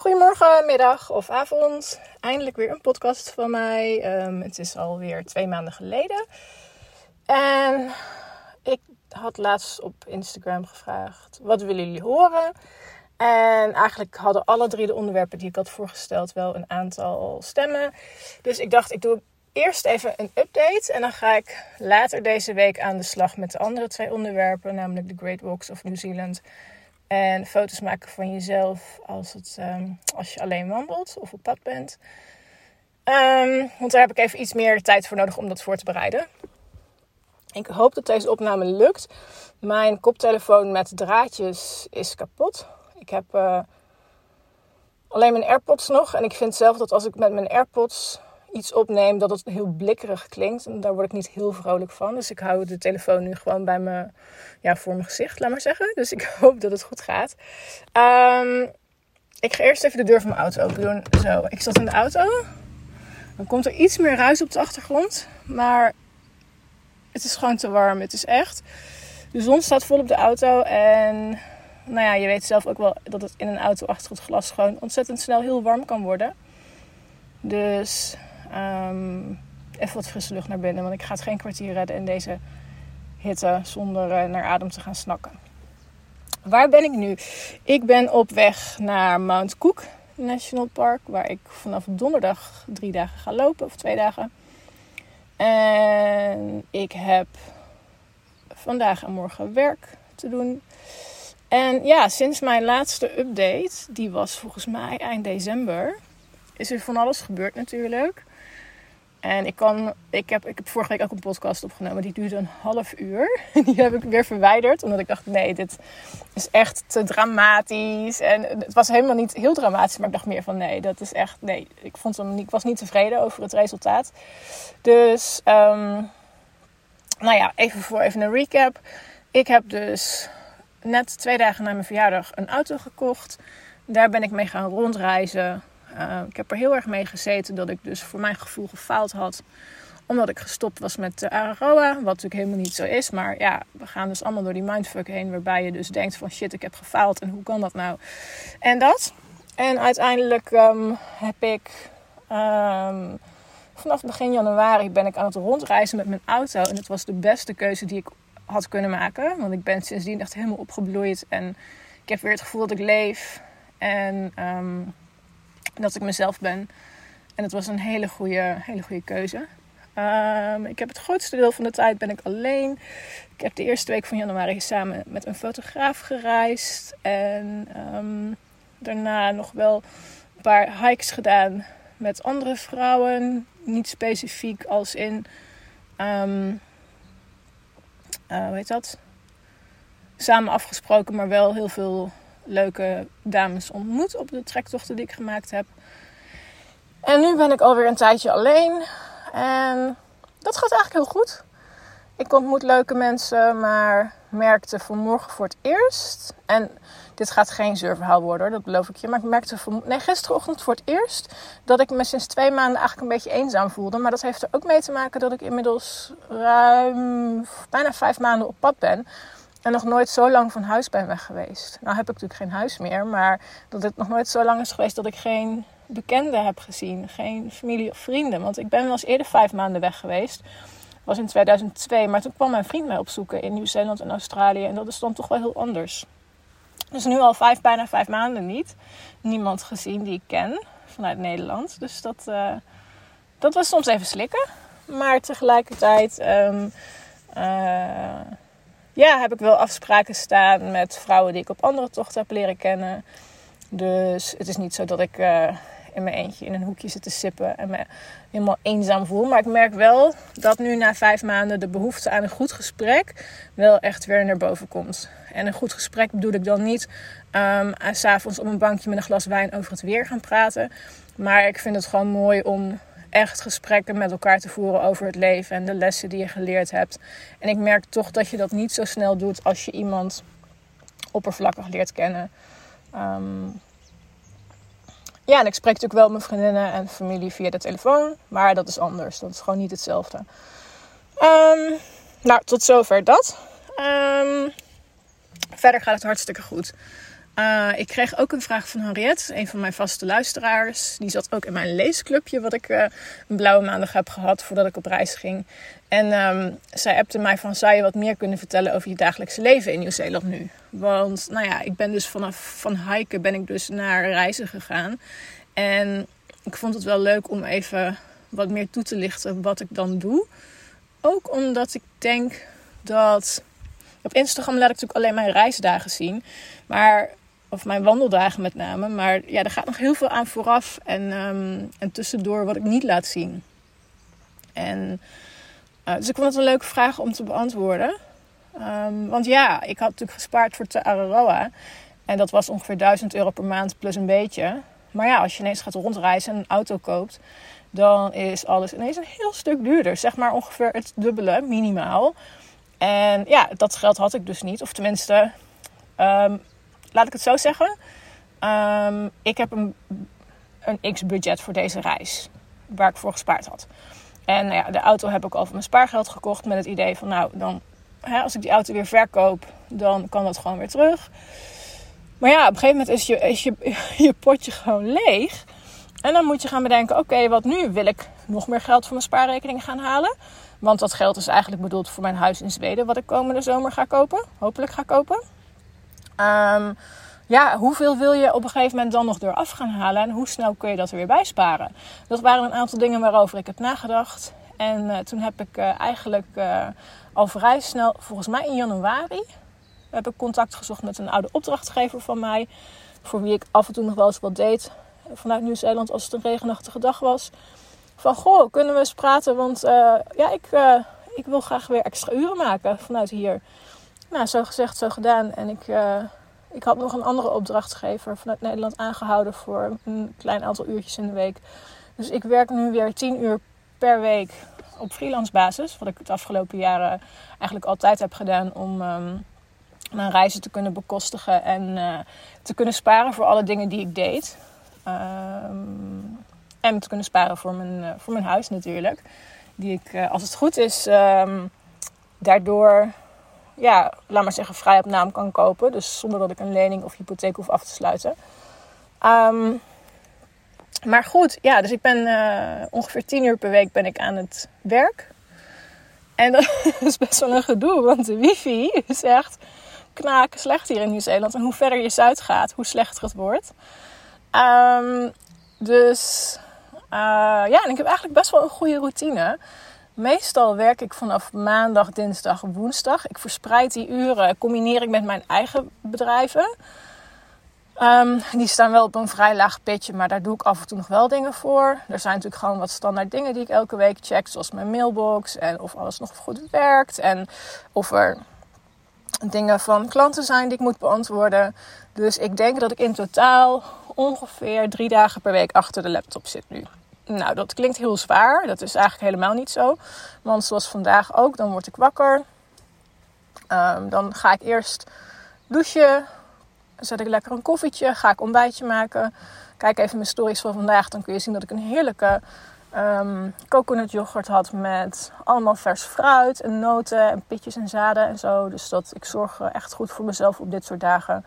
Goedemorgen, middag of avond. Eindelijk weer een podcast van mij. Ehm, het is alweer twee maanden geleden. En ik had laatst op Instagram gevraagd: wat willen jullie horen? En eigenlijk hadden alle drie de onderwerpen die ik had voorgesteld wel een aantal stemmen. Dus ik dacht, ik doe eerst even een update. En dan ga ik later deze week aan de slag met de andere twee onderwerpen, namelijk de Great Walks of New Zealand en foto's maken van jezelf als, het, ehm, als je alleen wandelt of op pad bent. Um, want daar heb ik even iets meer tijd voor nodig om dat voor te bereiden. Ik hoop dat deze opname lukt. Mijn koptelefoon met draadjes is kapot. Ik heb uh, alleen mijn AirPods nog. En ik vind zelf dat als ik met mijn AirPods iets opneem, dat het heel blikkerig klinkt. En daar word ik niet heel vrolijk van. Dus ik hou de telefoon nu gewoon bij me, ja, voor mijn gezicht, laat maar zeggen. Dus ik hoop dat het goed gaat. Um, ik ga eerst even de deur van mijn auto open doen. Zo, ik zat in de auto. Dan komt er iets meer ruis op de achtergrond. Maar het is gewoon te warm. Het is echt. De zon staat vol op de auto. En nou ja, je weet zelf ook wel dat het in een auto achter het glas gewoon ontzettend snel heel warm kan worden. Dus Um, even wat frisse lucht naar binnen, want ik ga het geen kwartier redden in deze hitte zonder uh, naar adem te gaan snakken. Waar ben ik nu? Ik ben op weg naar Mount Cook National Park, waar ik vanaf donderdag drie dagen ga lopen, of twee dagen. En ik heb vandaag en morgen werk te doen. En ja, sinds mijn laatste update, die was volgens mij eind december, is er van alles gebeurd natuurlijk. En ik, kan, ik, heb, ik heb vorige week ook een podcast opgenomen. Die duurde een half uur. Die heb ik weer verwijderd. Omdat ik dacht, nee, dit is echt te dramatisch. En het was helemaal niet heel dramatisch. Maar ik dacht meer van, nee, dat is echt... Nee, ik, vond ik was niet tevreden over het resultaat. Dus, um, nou ja, even voor even een recap. Ik heb dus net twee dagen na mijn verjaardag een auto gekocht. Daar ben ik mee gaan rondreizen. Uh, ik heb er heel erg mee gezeten dat ik dus voor mijn gevoel gefaald had. Omdat ik gestopt was met de Araroa. Wat natuurlijk helemaal niet zo is. Maar ja, we gaan dus allemaal door die mindfuck heen. Waarbij je dus denkt van shit, ik heb gefaald. En hoe kan dat nou? En dat. En uiteindelijk um, heb ik... Um, vanaf begin januari ben ik aan het rondreizen met mijn auto. En het was de beste keuze die ik had kunnen maken. Want ik ben sindsdien echt helemaal opgebloeid. En ik heb weer het gevoel dat ik leef. En... Um, dat ik mezelf ben. En het was een hele goede, hele goede keuze. Um, ik heb het grootste deel van de tijd ben ik alleen. Ik heb de eerste week van januari samen met een fotograaf gereisd. En um, daarna nog wel een paar hikes gedaan met andere vrouwen. Niet specifiek als in... Um, hoe heet dat? Samen afgesproken, maar wel heel veel leuke dames ontmoet op de trektochten die ik gemaakt heb. En nu ben ik alweer een tijdje alleen. En dat gaat eigenlijk heel goed. Ik ontmoet leuke mensen, maar merkte vanmorgen voor het eerst. En dit gaat geen zeurverhaal worden hoor, dat beloof ik je. Maar ik merkte van, nee, gisterochtend voor het eerst dat ik me sinds twee maanden eigenlijk een beetje eenzaam voelde. Maar dat heeft er ook mee te maken dat ik inmiddels ruim bijna vijf maanden op pad ben. En nog nooit zo lang van huis ben weg geweest. Nou heb ik natuurlijk geen huis meer, maar dat het nog nooit zo lang is geweest dat ik geen bekenden heb gezien. Geen familie of vrienden. Want ik ben wel eens eerder vijf maanden weg geweest. Was in 2002, maar toen kwam mijn vriend mij opzoeken in Nieuw-Zeeland en Australië. En dat is dan toch wel heel anders. Dus nu al vijf, bijna vijf maanden niet. Niemand gezien die ik ken vanuit Nederland. Dus dat, uh, dat was soms even slikken. Maar tegelijkertijd... Um, uh, ja, heb ik wel afspraken staan met vrouwen die ik op andere tochten heb leren kennen. Dus het is niet zo dat ik uh, in mijn eentje in een hoekje zit te sippen en me helemaal eenzaam voel. Maar ik merk wel dat nu na vijf maanden de behoefte aan een goed gesprek wel echt weer naar boven komt. En een goed gesprek bedoel ik dan niet um, s'avonds op een bankje met een glas wijn over het weer gaan praten. Maar ik vind het gewoon mooi om echt gesprekken met elkaar te voeren over het leven en de lessen die je geleerd hebt. En ik merk toch dat je dat niet zo snel doet als je iemand oppervlakkig leert kennen. Um, ja, en ik spreek natuurlijk wel met vriendinnen en familie via de telefoon, maar dat is anders. Dat is gewoon niet hetzelfde. Um, nou, tot zover dat. Um, verder gaat het hartstikke goed. Uh, ik kreeg ook een vraag van Henriette, een van mijn vaste luisteraars. Die zat ook in mijn leesclubje, wat ik uh, een blauwe maandag heb gehad voordat ik op reis ging. En um, zij appte mij van, zou je wat meer kunnen vertellen over je dagelijkse leven in Nieuw-Zeeland nu? Want, nou ja, ik ben dus vanaf van hiken ben ik dus naar reizen gegaan. En ik vond het wel leuk om even wat meer toe te lichten wat ik dan doe. Ook omdat ik denk dat... Op Instagram laat ik natuurlijk alleen mijn reisdagen zien. Maar of mijn wandeldagen met name. Maar ja, er gaat nog heel veel aan vooraf en, um, en tussendoor wat ik niet laat zien. En, uh, dus ik vond het een leuke vraag om te beantwoorden. Um, want ja, ik had natuurlijk gespaard voor Te Araroa. En dat was ongeveer 1000 euro per maand plus een beetje. Maar ja, als je ineens gaat rondreizen en een auto koopt, dan is alles ineens een heel stuk duurder. Zeg maar ongeveer het dubbele, minimaal. En ja, dat geld had ik dus niet. Of tenminste, um, laat ik het zo zeggen. Um, ik heb een, een x-budget voor deze reis. Waar ik voor gespaard had. En nou ja, de auto heb ik al van mijn spaargeld gekocht. Met het idee van nou, dan, hè, als ik die auto weer verkoop, dan kan dat gewoon weer terug. Maar ja, op een gegeven moment is je, is je, je potje gewoon leeg. En dan moet je gaan bedenken: oké, wat nu? Wil ik nog meer geld voor mijn spaarrekening gaan halen? Want dat geld is eigenlijk bedoeld voor mijn huis in Zweden, wat ik komende zomer ga kopen. Hopelijk ga kopen. Um, ja, hoeveel wil je op een gegeven moment dan nog eraf gaan halen en hoe snel kun je dat er weer bij sparen? Dat waren een aantal dingen waarover ik heb nagedacht. En uh, toen heb ik uh, eigenlijk uh, al vrij snel, volgens mij in januari, heb ik contact gezocht met een oude opdrachtgever van mij. Voor wie ik af en toe nog wel eens wat deed vanuit Nieuw-Zeeland als het een regenachtige dag was. Van goh, kunnen we eens praten? Want ja, ik, ik wil graag weer extra uren maken vanuit hier. Nou, zo gezegd, zo gedaan. En ik, uh, ik had nog een andere opdrachtgever vanuit Nederland aangehouden voor een klein aantal uurtjes in de week. Dus ik werk nu weer 10 uur per week op freelance basis. Wat ik het afgelopen jaren eigenlijk altijd heb gedaan om um, mijn reizen te kunnen bekostigen en uh, te kunnen sparen voor alle dingen die ik deed. Um, en te kunnen sparen voor mijn, uh, voor mijn huis natuurlijk. Die ik, als het goed is, um, daardoor ja, laat maar zeggen, vrij op naam kan kopen. Dus zonder dat ik een lening of hypotheek hoef af te sluiten. Um, maar goed, ja, dus ik ben uh, ongeveer 10 uur per week ben ik aan het werk. En dat is best wel een gedoe, want de wifi is echt knaken slecht hier in Nieuw-Zeeland. En hoe verder je zuid gaat, hoe slechter het wordt. Um, dus uh, ja, en ik heb eigenlijk best wel een goede routine. Meestal werk ik vanaf maandag, dinsdag, woensdag. Ik verspreid die uren, combineer ik met mijn eigen bedrijven. Um, die staan wel op een vrij laag pitje, maar daar doe ik af en toe nog wel dingen voor. Er zijn natuurlijk gewoon wat standaard dingen die ik elke week check, zoals mijn mailbox en of alles nog goed werkt en of er dingen van klanten zijn die ik moet beantwoorden. Dus ik denk dat ik in totaal ongeveer drie dagen per week achter de laptop zit nu. Nou, dat klinkt heel zwaar. Dat is eigenlijk helemaal niet zo. Want zoals vandaag ook, dan word ik wakker. Um, dan ga ik eerst douchen. Zet ik lekker een koffietje. Ga ik ontbijtje maken. Kijk even mijn stories van vandaag. Dan kun je zien dat ik een heerlijke um, coconut yoghurt had. Met allemaal vers fruit en noten en pitjes en zaden en zo. Dus dat ik zorg echt goed voor mezelf op dit soort dagen.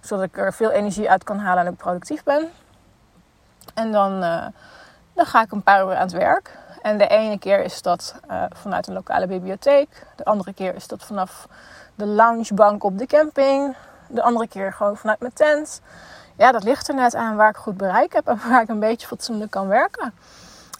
Zodat ik er veel energie uit kan halen en ik productief ben. En dan... Uh, dan ga ik een paar uur aan het werk. En de ene keer is dat uh, vanuit een lokale bibliotheek. De andere keer is dat vanaf de loungebank op de camping. De andere keer gewoon vanuit mijn tent. Ja, dat ligt er net aan waar ik goed bereik heb en waar ik een beetje fatsoenlijk kan werken.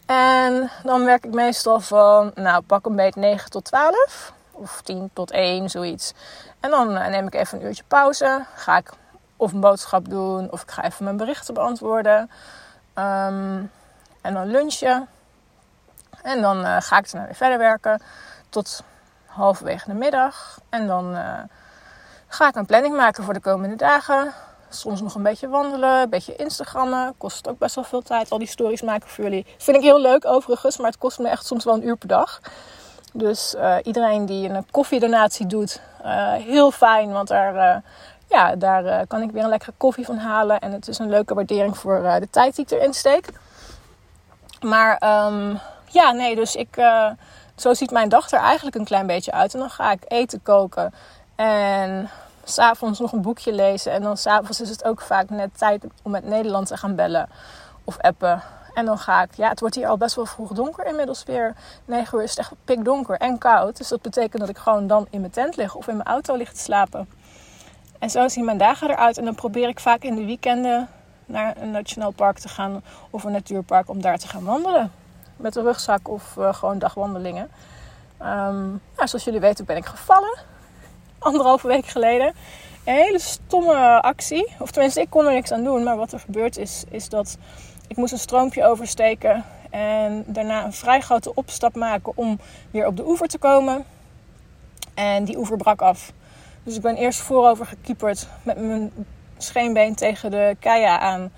En dan werk ik meestal van, nou pak een beetje 9 tot 12. Of 10 tot 1, zoiets. En dan uh, neem ik even een uurtje pauze. Ga ik of een boodschap doen of ik ga even mijn berichten beantwoorden. Um, en dan lunchen. En dan uh, ga ik daarna weer verder werken tot halverwege de middag. En dan uh, ga ik een planning maken voor de komende dagen. Soms nog een beetje wandelen, een beetje Instagrammen. Kost ook best wel veel tijd, al die stories maken voor jullie. Vind ik heel leuk overigens, maar het kost me echt soms wel een uur per dag. Dus uh, iedereen die een koffiedonatie doet, heel fijn. Want daar, ja, daar kan ik weer een lekkere koffie van halen. En het is een leuke waardering voor de tijd die ik erin steek. Maar um, ja, nee, dus ik, uh, zo ziet mijn dag er eigenlijk een klein beetje uit. En dan ga ik eten koken en s'avonds nog een boekje lezen. En dan s'avonds is het ook vaak net tijd om met Nederland te gaan bellen of appen. En dan ga ik, ja, het wordt hier al best wel vroeg donker inmiddels weer. 9 uur is het echt pikdonker en koud. Dus dat betekent dat ik gewoon dan in mijn tent lig of in mijn auto lig te slapen. En zo zien mijn dagen eruit. En dan probeer ik vaak in de weekenden naar een nationaal park te gaan of een natuurpark om daar te gaan wandelen. Met een rugzak of uh, gewoon dagwandelingen. Um, nou, zoals jullie weten ben ik gevallen. Anderhalve week geleden. Een hele stomme actie. Of tenminste, ik kon er niks aan doen. Maar wat er gebeurd is, is dat ik moest een stroompje oversteken. En daarna een vrij grote opstap maken om weer op de oever te komen. En die oever brak af. Dus ik ben eerst voorover gekieperd met mijn scheenbeen tegen de keia aan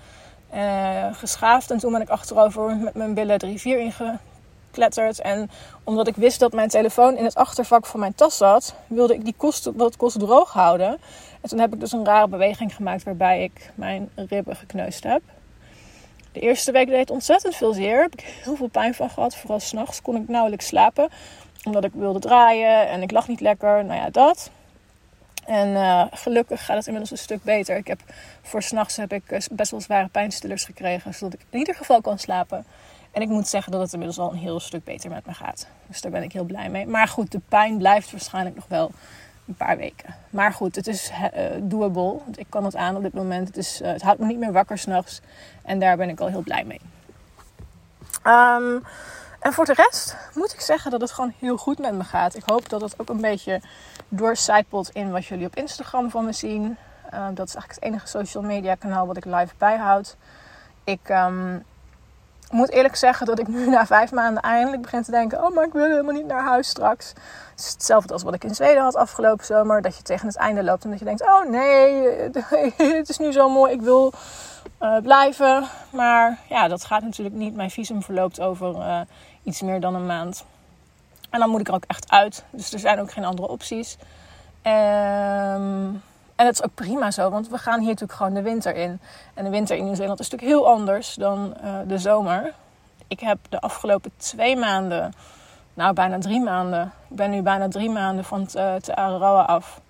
uh, geschaafd. En toen ben ik achterover met mijn billen de rivier ingekletterd. En omdat ik wist dat mijn telefoon in het achtervak van mijn tas zat, wilde ik die kost, wat kost droog houden. En toen heb ik dus een rare beweging gemaakt waarbij ik mijn ribben gekneusd heb. De eerste week deed het ontzettend veel zeer. Heb ik heel veel pijn van gehad. Vooral s'nachts kon ik nauwelijks slapen. Omdat ik wilde draaien en ik lag niet lekker. Nou ja, dat. En uh, gelukkig gaat het inmiddels een stuk beter. Ik heb voor s'nachts heb ik eh, best wel zware pijnstillers gekregen, zodat ik in ieder geval kan slapen. En ik moet zeggen dat het inmiddels al een heel stuk beter met me gaat. Dus daar ben ik heel blij mee. Maar goed, de pijn blijft waarschijnlijk nog wel een paar weken. Maar goed, het is uh, doable. Ik kan het aan op dit moment. Het, is, het houdt me niet meer wakker s'nachts. En daar ben ik al heel blij mee. Um, en voor de rest moet ik zeggen dat het gewoon heel goed met me gaat. Ik hoop dat het ook een beetje doorcijpelt in wat jullie op Instagram van me zien. Uh, dat is eigenlijk het enige social media kanaal wat ik live bijhoud. Ik um, moet eerlijk zeggen dat ik nu na vijf maanden eindelijk begin te denken: oh, maar ik wil helemaal niet naar huis straks. Hetzelfde als wat ik in Zweden had afgelopen zomer. Dat je tegen het einde loopt en dat je denkt: oh nee, het is nu zo mooi, ik wil uh, blijven. Maar ja, dat gaat natuurlijk niet. Mijn visum verloopt over uh, iets meer dan een maand. En dan moet ik er ook echt uit. Dus er zijn ook geen andere opties. Um, en dat is ook prima zo, want we gaan hier natuurlijk gewoon de winter in. En de winter in Nieuw-Zeeland is natuurlijk heel anders dan uh, de zomer. Ik heb de afgelopen twee maanden, nou bijna drie maanden, ik ben nu bijna drie maanden van te Araroa af.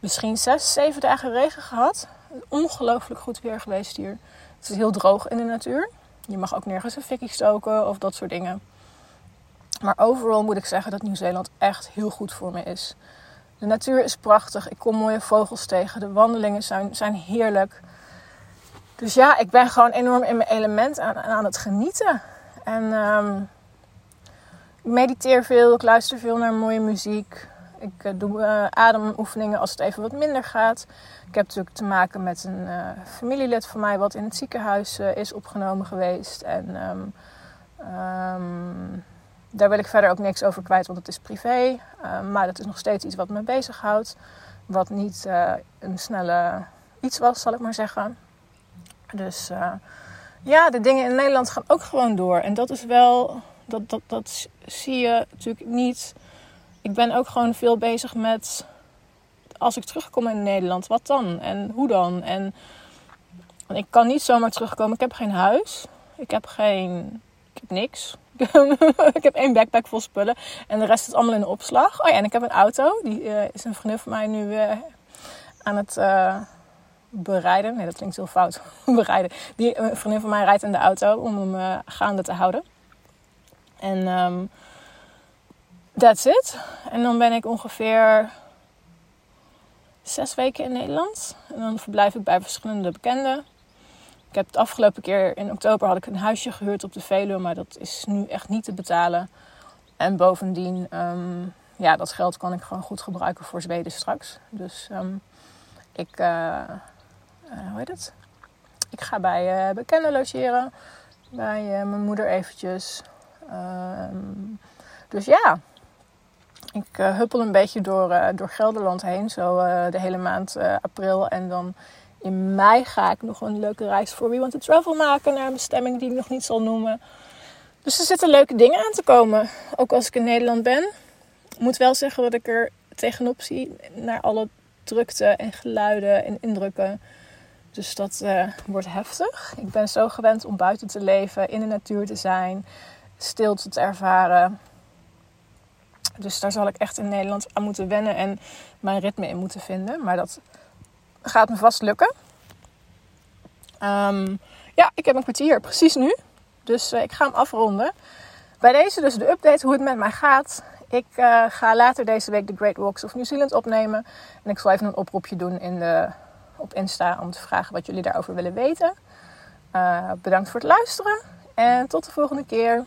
Misschien zes, zeven dagen regen gehad. Ongelooflijk goed weer geweest hier. Het is heel droog in de natuur. Je mag ook nergens een fikkie stoken of dat soort dingen. Maar overal moet ik zeggen dat Nieuw-Zeeland echt heel goed voor me is. De natuur is prachtig. Ik kom mooie vogels tegen. De wandelingen zijn, zijn heerlijk. Dus ja, ik ben gewoon enorm in mijn element aan, aan het genieten. En um, ik mediteer veel. Ik luister veel naar mooie muziek. Ik uh, doe uh, ademoefeningen als het even wat minder gaat. Ik heb natuurlijk te maken met een uh, familielid van mij wat in het ziekenhuis is opgenomen geweest. En um, daar wil ik verder ook niks over kwijt, want het is privé. Uh, maar dat is nog steeds iets wat me bezighoudt. Wat niet uh, een snelle iets was, zal ik maar zeggen. Dus uh, ja, de dingen in Nederland gaan ook gewoon door. En dat is wel, dat, dat, dat zie je natuurlijk niet. Ik ben ook gewoon veel bezig met, als ik terugkom in Nederland, wat dan? En hoe dan? En ik kan niet zomaar terugkomen. Ik heb geen huis. Ik heb geen, ik heb niks. ik heb één backpack vol spullen. En de rest is allemaal in de opslag. Oh ja, en ik heb een auto. Die uh, is een vriendin van mij nu uh, aan het uh, bereiden. Nee, dat klinkt heel fout. bereiden. Die, een vriendin van mij rijdt in de auto om hem gaande te houden. En um, that's it. En dan ben ik ongeveer zes weken in Nederland. En dan verblijf ik bij verschillende bekenden. Ik heb het afgelopen keer in oktober had ik een huisje gehuurd op de Veluwe, maar dat is nu echt niet te betalen. En bovendien, um, ja, dat geld kan ik gewoon goed gebruiken voor Zweden straks. Dus um, ik, uh, uh, hoe heet het? Ik ga bij uh, bekenden logeren. Bij mijn moeder eventjes. Um, dus ja, ik huppel een beetje door, door Gelderland heen. Zo de hele maand april. En dan in mei ga ik nog een leuke reis voor We Want to Travel maken naar een bestemming die ik nog niet zal noemen. Dus er zitten leuke dingen aan te komen. Ook als ik in Nederland ben. Ik moet wel zeggen dat ik er tegenop zie naar alle drukte en geluiden en indrukken. Dus dat uh, wordt heftig. Ik ben zo gewend om buiten te leven, in de natuur te zijn, stilte te ervaren. Dus daar zal ik echt in Nederland aan moeten wennen en mijn ritme in moeten vinden. Maar dat gaat me vast lukken. Ehm, ja, ik heb een kwartier precies nu. Dus ik ga hem afronden. Bij deze dus de update hoe het met mij gaat. Ik uh, ga later deze week de Great Walks of New Zealand opnemen. En ik zal even een oproepje doen in de, op Insta om te vragen wat jullie daarover willen weten. Uh, bedankt voor het luisteren en tot de volgende keer.